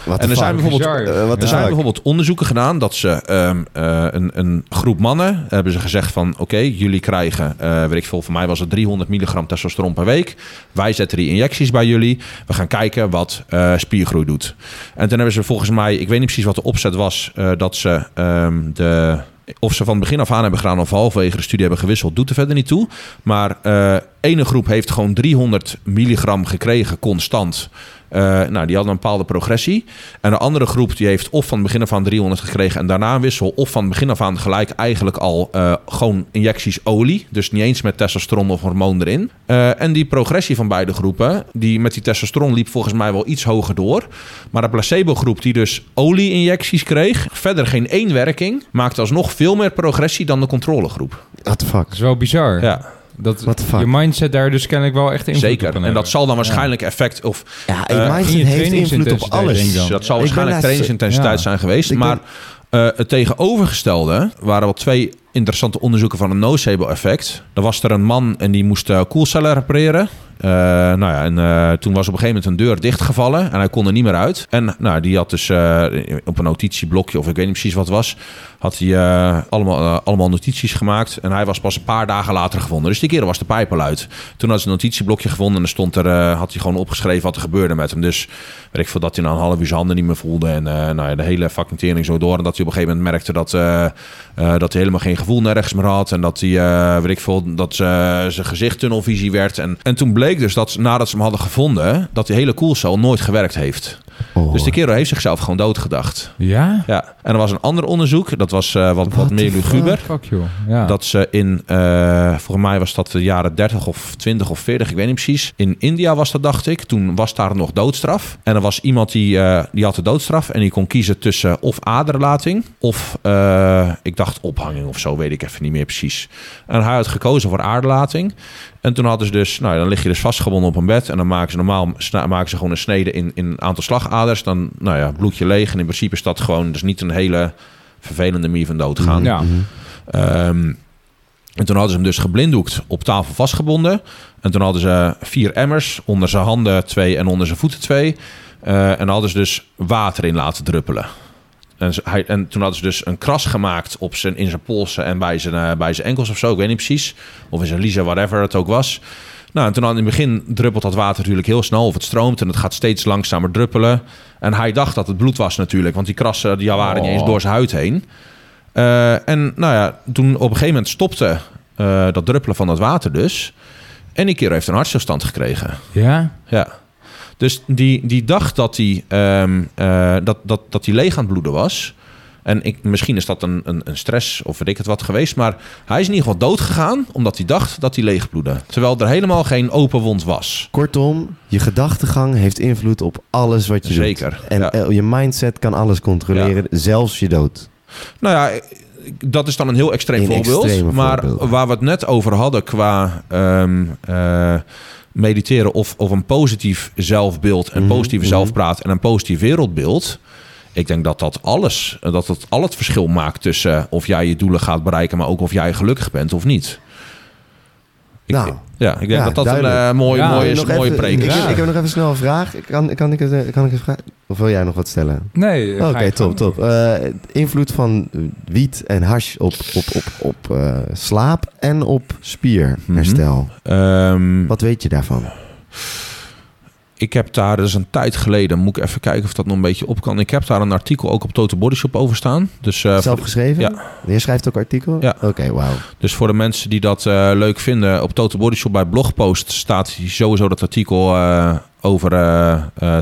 En er zijn bijvoorbeeld. Eh, wat er zijn bijvoorbeeld onderzoeken gedaan dat ze ehm, eh, een, een groep mannen hebben ze gezegd van oké, jullie krijgen, eh weet ik veel, voor mij was het 300 milligram testosteron per week. Wij zetten die injecties bij jullie. We gaan kijken wat spiergroei doet. En toen hebben ze volgens mij, ik weet niet precies wat de opzet was, dat ze ehm, de of ze van begin af aan hebben gedaan of halverwege de studie hebben gewisseld, doet er verder niet toe. Maar ene groep heeft gewoon 300 milligram gekregen constant. Eh, nou, die hadden een bepaalde progressie. En de andere groep die heeft of van het begin af aan 300 gekregen en daarna een wissel. Of van het begin af aan gelijk eigenlijk al eh, gewoon injecties olie. Dus niet eens met testosteron of hormoon erin. Eh, en die progressie van beide groepen, die met die testosteron liep volgens mij wel iets hoger door. Maar de placebo groep die dus olie-injecties kreeg, verder geen één werking, maakte alsnog veel meer progressie dan de controlegroep. What the fuck? Dat is wel bizar. Ja, Dat What the fuck? je mindset daar dus kennelijk wel echt op zeker. En dat zal dan waarschijnlijk effect of Ja, je in mindset je heeft invloed op alles. dan. Dat zal Ik waarschijnlijk trainingsintensiteit ja. zijn geweest. Ik maar eh, het tegenovergestelde waren wel twee interessante onderzoeken van een nocebo-effect. Er was er een man en die moest eh, koelcellen repareren. Eh, nou ja, en eh, toen was op een gegeven moment een deur dichtgevallen en hij kon er niet meer uit. En nou, die had dus eh, op een notitieblokje, of ik weet niet precies wat was, had hij allemaal, allemaal notities gemaakt. En hij was pas een paar dagen later gevonden. Dus die keer was de pijp al uit. Toen had ze een notitieblokje gevonden en er stond er, had hij gewoon opgeschreven wat er gebeurde met hem. Dus weet ik veel dat hij na een half uur zijn handen niet meer voelde. En nou ja, de hele fucking zo door. En dat hij op een gegeven moment merkte dat, dat hij helemaal geen gevoel nergens meer had. En dat hij, weet ik veel, dat zijn gezicht tunnelvisie werd. En, en toen bleek dus dat nadat ze hem hadden gevonden, dat die hele koelcel nooit gewerkt heeft. Oh. Dus die kerel heeft zichzelf gewoon doodgedacht. Ja? Ja, en er was een ander onderzoek, dat was eh, wat, wat meer luguber. Fuck joh. Ja. Dat ze in, eh volgens mij was dat de jaren 30 of 20 of 40, ik weet niet precies. In India was dat, dacht ik. Toen was daar nog doodstraf. En er was iemand die, eh, die had de doodstraf. En die kon kiezen tussen of aderlating of, eh, ik dacht ophanging of zo, weet ik even niet meer precies. En hij had gekozen voor aderlating. En toen hadden ze dus, nou ja, dan lig je dus vastgebonden op een bed. En dan maken ze normaal maken ze gewoon een snede in, in een aantal slagaders. Dan, nou ja, bloed je leeg. En in principe is dat gewoon, dus niet een hele vervelende manier van doodgaan. ja. Ehm, en toen hadden ze hem dus geblinddoekt op tafel vastgebonden. En toen hadden ze vier emmers, onder zijn handen twee en onder zijn voeten twee. Eh, en hadden ze dus water in laten druppelen. En, hij, en toen hadden ze dus een kras gemaakt op zijn, in zijn polsen en bij zijn, eh, bij zijn enkels of zo. Ik weet niet precies. Of in zijn liezen, whatever het ook was. Nou, en toen aan in het begin druppelt dat water natuurlijk heel snel. Of het stroomt en het gaat steeds langzamer druppelen. En hij dacht dat het bloed was natuurlijk. Want die krassen die waren niet eens door zijn huid heen. Eh, en nou ja, toen op een gegeven moment stopte eh, dat druppelen van dat water dus. En die keer heeft een hartstilstand gekregen. Ja? Ja. Dus die, die dacht dat hij ehm, eh, dat, dat, dat hij leeg aan het bloeden was. En ik, misschien is dat een, een, een stress of weet ik het wat geweest. Maar hij is in ieder geval dood gegaan omdat hij dacht dat hij leeg bloedde. Terwijl er helemaal geen open wond was. Kortom, je gedachtegang heeft invloed op alles wat je Zeker, doet. En ja. eh, je mindset kan alles controleren, zelfs je dood. Nou ja, dat is dan een heel extreem Een voorbeeld. maar voorbeeld. waar we het net over hadden qua ehm, eh, mediteren of, of een positief zelfbeeld, een Mhm, positieve mhm. zelfpraat en een positief wereldbeeld. Ik denk dat dat alles, dat het al het verschil maakt tussen of jij je doelen gaat bereiken, maar ook of jij gelukkig bent of niet. Ik, Nou, ja, ik denk ja, dat dat duidelijk. een eh, mooie, Ja, mooie, Nog mooie even- preek ik, is. ik, ik heb nog even snel een vraag. Kan, kan, ik, het, eh, kan ik even vragen? Of wil jij nog wat stellen? Nee. ga Oké, top, top. Eh, invloed van wiet en hash op, op, op, op eh, slaap en op spierherstel. Ehm, Wat weet je daarvan? Ik heb daar dus een tijd geleden, moet ik even kijken of dat nog een beetje op kan. Ik heb daar een artikel ook op Total Body Shop over staan. Dus, eh, Zelf geschreven? ja. Je schrijft ook artikel? Ja. Oké, wauw. dus voor de mensen die dat eh, leuk vinden, op Total Body Shop bij Blogpost staat sowieso dat artikel eh, over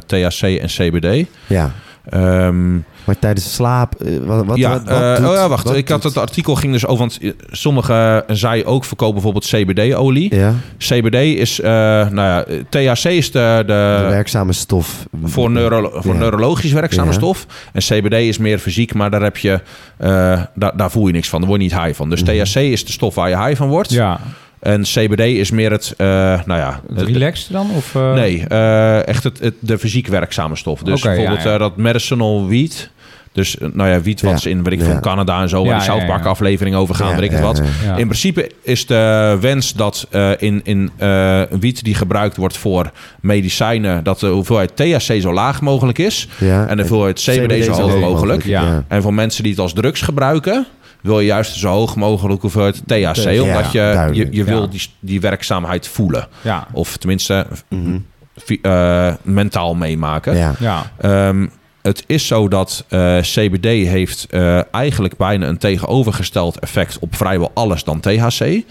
THC en CBD. Ja. Ehm, Maar tijdens slaap, eh, wat, wat, ja, wat, wat eh, doet- oh ja, wacht. wat Ik had het artikel ging dus over, want eh, sommige zij ook verkopen bijvoorbeeld CBD-olie. Ja, CBD is, eh, nou ja, THC is de, de de, werkzame stof. voor, neuro, voor Ja. neurologisch werkzame Ja. stof. En CBD is meer fysiek, maar daar, heb je, eh, daar, daar voel je niks van. Daar word je niet high van. Dus Mhm. THC is de stof waar je high van wordt. Ja. En CBD is meer het, eh, nou ja... Het relaxed dan? Of, eh? Nee, eh, echt het, het, de fysiek werkzame stof. Dus bijvoorbeeld ja. eh, dat medicinal wiet... Dus nou ja, wiet wat Ja. is in weet ik Ja. van Canada en zo, Ja, waar de ja, South Park ja. aflevering over gaan, Ja, weet ik het wat. ja. Ja. In principe is de wens dat eh, in, in eh, wiet die gebruikt wordt voor medicijnen, dat de hoeveelheid THC zo laag mogelijk is. Ja. En de hoeveelheid CBD zo hoog mogelijk. Ja. En voor mensen die het als drugs gebruiken, wil je juist zo hoog mogelijk hoeveelheid THC, Ja, omdat je, je, je wil ja. die, die werkzaamheid voelen. Ja. Of tenminste Mhm. fi- eh, mentaal meemaken. Ja. Ja. Ehm, het is zo dat eh, CBD heeft eh, eigenlijk bijna een tegenovergesteld effect op vrijwel alles dan THC.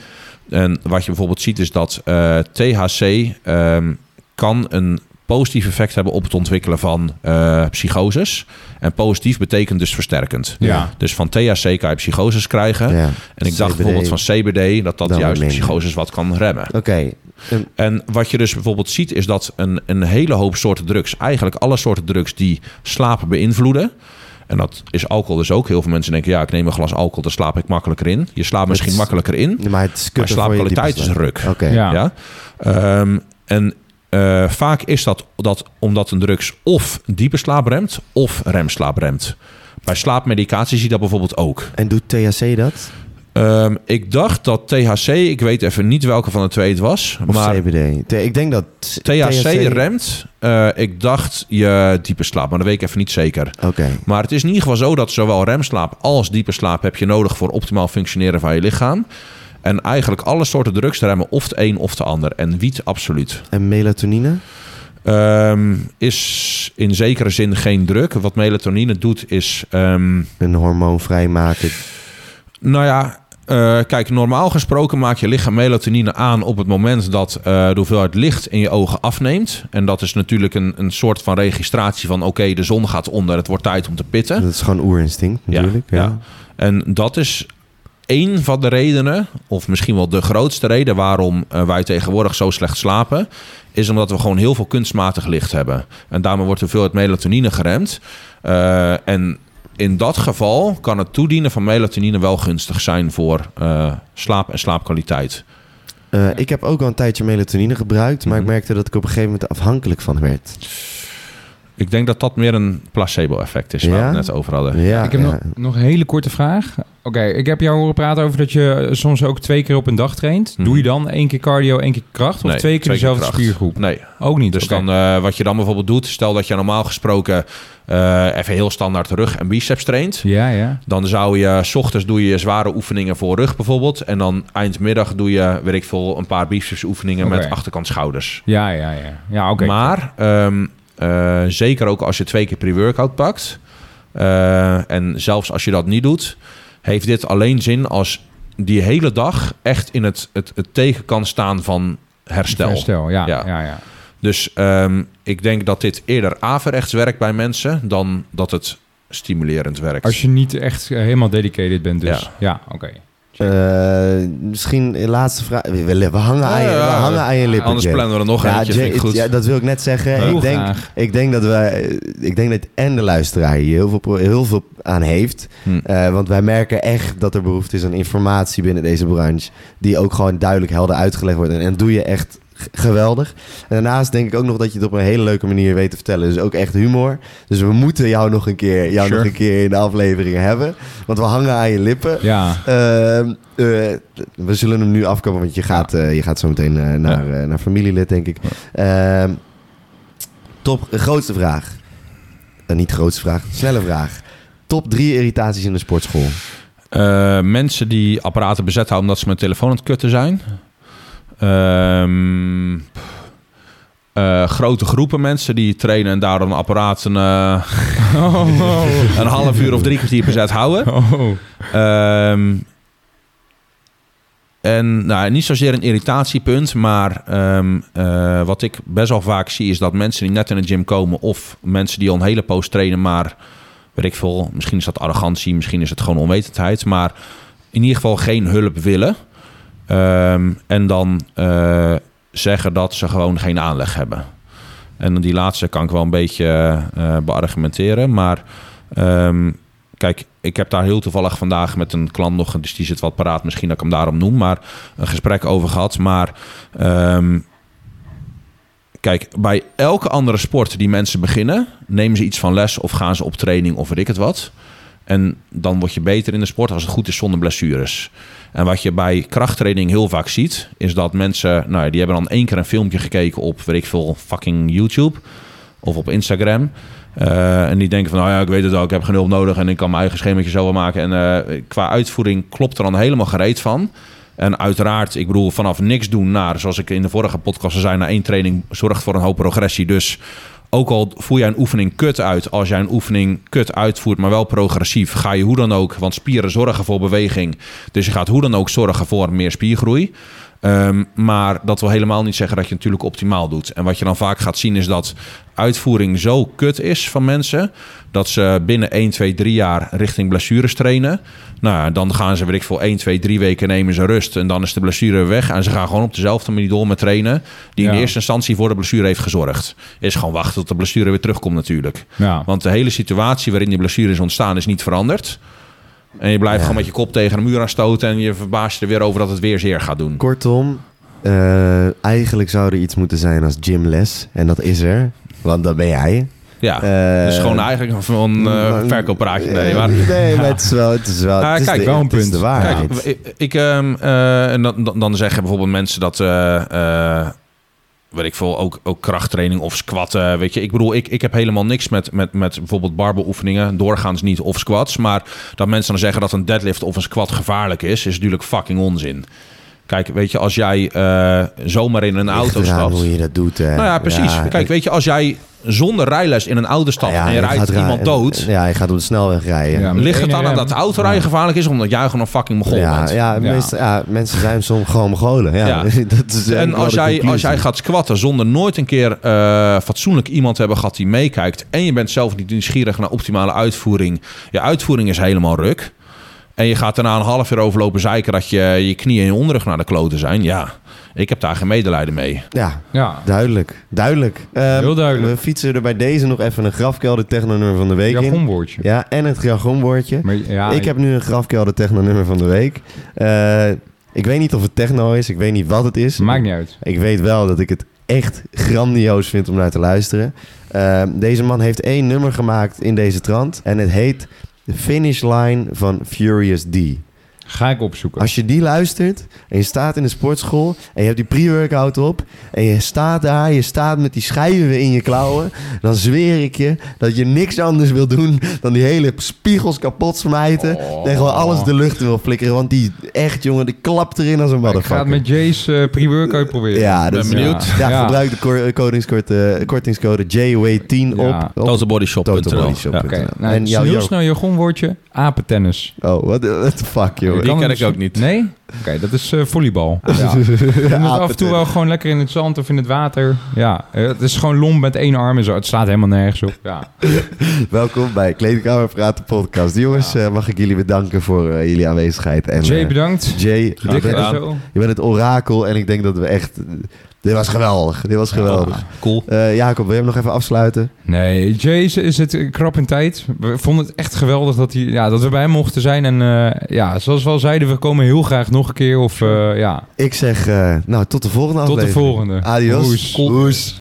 En wat je bijvoorbeeld ziet is dat eh, THC ehm, kan een positief effect hebben op het ontwikkelen van eh psychoses. En positief betekent dus versterkend. Ja. Dus van THC kan je psychoses krijgen. Ja. En ik dacht bijvoorbeeld van CBD dat dat Dan juist psychoses wat kan remmen. Oké. En- En wat je dus bijvoorbeeld ziet, is dat een, een hele hoop soorten drugs, eigenlijk alle soorten drugs die slapen beïnvloeden. En dat is alcohol dus ook. Heel veel mensen denken, ja, ik neem een glas alcohol, dan slaap ik makkelijker in. Je slaapt misschien is- makkelijker in, Maar het is maar slaapkwaliteit is ruk. Ja. Ja. Ehm, en eh, vaak is dat, dat omdat een drugs of diepe slaap remt, of remslaap remt. Bij slaapmedicatie zie je dat bijvoorbeeld ook. En doet THC dat? Ehm, ik dacht dat THC, ik weet even niet welke van de twee het was. Of maar CBD. Ik denk dat THC, remt. eh, ik dacht je diepe slaap, maar dat weet ik even niet zeker. Oké. Maar het is in ieder geval zo dat zowel remslaap als diepe slaap heb je nodig voor optimaal functioneren van je lichaam. En eigenlijk alle soorten drugs remmen of de een of de ander. En wiet absoluut. En melatonine? Ehm, is in zekere zin geen druk. Wat melatonine doet is... ehm, Een hormoon vrijmaken. nou ja, eh, kijk, normaal gesproken maakt je lichaam melatonine aan op het moment dat eh, de hoeveelheid licht in je ogen afneemt. En dat is natuurlijk een, een soort van registratie van oké, de zon gaat onder, het wordt tijd om te pitten. Dat is gewoon oerinstinct natuurlijk. Ja, ja. En dat is één van de redenen, of misschien wel de grootste reden waarom eh, wij tegenwoordig zo slecht slapen, is omdat we gewoon heel veel kunstmatig licht hebben. En daarmee wordt de hoeveelheid melatonine geremd. Eh, en in dat geval kan het toedienen van melatonine wel gunstig zijn voor eh, slaap en slaapkwaliteit. Ik heb ook al een tijdje melatonine gebruikt, maar Mhm. ik merkte dat ik op een gegeven moment afhankelijk van werd. Ik denk dat dat meer een placebo-effect is, waar we Ja? het net over hadden. Ja, ik heb ja. nog, nog een hele korte vraag. Oké, ik heb jou horen praten over dat je soms ook twee keer op een dag traint. Mhm. Doe je dan één keer cardio, één keer kracht? Of Nee, twee keer dezelfde kracht. spiergroep? Nee, Ook niet. Dus dan, eh, wat je dan bijvoorbeeld doet, stel dat je normaal gesproken eh, even heel standaard rug en biceps traint. Ja, ja. Dan zou je, s ochtends doe je zware oefeningen voor rug bijvoorbeeld. En dan eindmiddag doe je, weet ik veel, een paar biceps oefeningen met achterkant schouders. Ja, ja, ja. Ja, oké. Maar ehm, eh, zeker ook als je twee keer pre-workout pakt. eh, en zelfs als je dat niet doet, heeft dit alleen zin als die hele dag echt in het, het, het tegen kan staan van herstel. Herstel, ja. Ja. ja. ja, Dus ehm, ik denk dat dit eerder averechts werkt bij mensen dan dat het stimulerend werkt. Als je niet echt helemaal dedicated bent dus. Ja. Ja, oké. Eh, misschien een laatste vraag. We, we hangen, aan, je, Ja, we ja. hangen aan je lippen. Anders Jay. plannen we er nog ja, eentje, Jay, vind ik goed. ja, dat wil ik net zeggen. Heel ik, denk, graag. ik denk dat wij, ik denk dat en de luisteraar hier heel veel, heel veel aan heeft. Hm. Eh, want wij merken echt dat er behoefte is aan informatie binnen deze branche. Die ook gewoon duidelijk helder uitgelegd wordt. En, en doe je echt geweldig. En daarnaast denk ik ook nog dat je het op een hele leuke manier weet te vertellen. Dus ook echt humor. Dus we moeten jou nog een keer, jou Sure. nog een keer in de afleveringen hebben. Want we hangen aan je lippen. Ja. Ehm, eh, we zullen hem nu afkomen, want je gaat, eh, je gaat zo meteen eh, naar, naar familielid, denk ik. Ehm, top, grootste vraag. Niet grootste vraag, snelle vraag. Top drie irritaties in de sportschool. Mensen die apparaten bezet houden omdat ze met telefoon aan het kutten zijn. Ehm, eh, grote groepen mensen die trainen en daarom apparaten eh, een half uur of drie kwartier bezet houden. Oh. Ehm, en nou, niet zozeer een irritatiepunt, maar ehm, eh, wat ik best wel vaak zie is dat mensen die net in de gym komen of mensen die al een hele poos trainen, maar weet ik veel, misschien is dat arrogantie, misschien is het gewoon onwetendheid, maar in ieder geval geen hulp willen. Ehm, en dan eh, zeggen dat ze gewoon geen aanleg hebben. En die laatste kan ik wel een beetje eh beargumenteren, maar ehm, Kijk, ik heb daar heel toevallig vandaag met een klant nog, dus die zit wat paraat, misschien dat ik hem daarom noem, maar een gesprek over gehad. Maar ehm, kijk, bij elke andere sport die mensen beginnen, nemen ze iets van les of gaan ze op training of weet ik het wat. En dan word je beter in de sport als het goed is zonder blessures. En wat je bij krachttraining heel vaak ziet, is dat mensen, nou ja, die hebben dan één keer een filmpje gekeken op, weet ik veel, fucking YouTube of op Instagram. Eh, en die denken van, nou ja, ik weet het al, ik heb geen hulp nodig en ik kan mijn eigen schemaatje zo wel maken. En eh, qua uitvoering klopt er dan helemaal gereed van. En uiteraard, ik bedoel, vanaf niks doen naar, zoals ik in de vorige podcast zei, na één training zorgt voor een hoop progressie. Dus ook al voer jij een oefening kut uit, als jij een oefening kut uitvoert, maar wel progressief, ga je hoe dan ook, want spieren zorgen voor beweging. Dus je gaat hoe dan ook zorgen voor meer spiergroei. Ehm, maar dat wil helemaal niet zeggen dat je het natuurlijk optimaal doet. En wat je dan vaak gaat zien is dat uitvoering zo kut is van mensen... dat ze binnen 1, 2, 3 jaar richting blessures trainen. Nou ja, dan gaan ze, weet ik veel, 1, 2, 3 weken nemen ze rust... en dan is de blessure weg. En ze gaan gewoon op dezelfde manier door met trainen... die in eerste instantie voor de blessure heeft gezorgd. Is gewoon wachten tot de blessure weer terugkomt natuurlijk. Ja. Want de hele situatie waarin die blessure is ontstaan is niet veranderd... En je blijft Ja. gewoon met je kop tegen een muur aan stoten... en je verbaast je er weer over dat het weer zeer gaat doen. Kortom, eh, eigenlijk zou er iets moeten zijn als gymles. En dat is er, want dat ben jij. Ja, Eh, dus gewoon eigenlijk van een maar- verkooppraatje. Nee, maar... Nee, maar het is wel... Het is wel, Ah, het is kijk, de, wel een punt. de waarheid. Kijk, ik, ik, ehm, eh, en dan, dan- zeggen bijvoorbeeld mensen dat, eh, eh, weet ik veel, ook, ook krachttraining of squatten, weet je. Ik bedoel, ik, ik heb helemaal niks met, met, met bijvoorbeeld barbell-oefeningen, doorgaans niet, of squats. Maar dat mensen dan zeggen dat een deadlift of een squat gevaarlijk is, is natuurlijk fucking onzin. Kijk, weet je, als jij eh, zomaar in een auto stapt... hoe je dat doet. Hè. Nou ja, precies. Ja, Kijk, ik- weet je, als jij zonder rijles in een auto stapt ja, en je je rijdt iemand dood... Ja, je gaat op de snelweg rijden. Ja, Ligt het dan aan rem. dat autorijden gevaarlijk is, omdat jij gewoon een fucking mogol ja, bent? ja, Ja. Meestal, ja, mensen zijn soms gewoon mogolen. Ja, Ja. dat is En als jij, als jij gaat squatten zonder nooit een keer eh, fatsoenlijk iemand te hebben gehad die meekijkt. en je bent zelf niet nieuwsgierig naar optimale uitvoering. Je uitvoering is helemaal ruk. En je gaat daarna een half uur overlopen zeiken dat je, je knieën en je onderrug naar de kloten zijn. Ja, ik heb daar geen medelijden mee. Ja, Ja, duidelijk. Duidelijk. Ehm, Heel duidelijk. We fietsen er bij deze nog even een grafkelder technonummer van de week in. jargonwoordje. Ja, en het jargonwoordje. Maar ja, ik heb nu een grafkelder technonummer van de week. Eh, ik weet niet of het techno is. Ik weet niet wat het is. Maakt niet uit. Ik weet wel dat ik het echt grandioos vind om naar te luisteren. Ehm, deze man heeft één nummer gemaakt in deze trant. En het heet The Finish Line van Furious D. Ga ik opzoeken. Als je die luistert en je staat in de sportschool en je hebt die pre-workout op en je staat daar, je staat met die schijven in je klauwen, dan zweer ik je dat je niks anders wil doen dan die hele spiegels kapot smijten en gewoon alles de lucht in wil flikkeren. Want die echt, jongen, die klapt erin als een ik ga het motherfucker. met Jay's eh, pre-workout proberen. Ja, dat Ben benieuwd. Ja, Ja. gebruik de kor- kortingscode, kortingscode JWay10 Ja. op, op Totalbodyshop.nl. totalbodyshop.nl. Oké, nou, en jouw, heel jouw- snel jargonwoordje. Apentennis. Oh, what the, what the fuck, jongen. Die Kan ken het ik ook niet. Nee? Oké, dat is eh, volleybal. Ja. Je moet af en toe wel gewoon lekker in het zand of in het water. Ja, eh, het is gewoon lomp met één arm en zo. Het slaat helemaal nergens op. Ja. Welkom bij Kleedkamer Praten podcast. Jongens, eh, mag ik jullie bedanken voor jullie aanwezigheid. En, Jay, bedankt. Jay, je bent, je bent het orakel en ik denk dat we echt... dit was geweldig. Dit was geweldig. Cool. Eh, Jacob, wil je hem nog even afsluiten? Nee, Jay is- het krap in tijd. We vonden het echt geweldig dat, hij, ja, dat we bij hem mochten zijn. En eh, ja, zoals we al zeiden, we komen heel graag nog een keer. Of eh, ja, Ik zeg, nou, tot de volgende tot de aflevering. volgende. Adios. Hoes.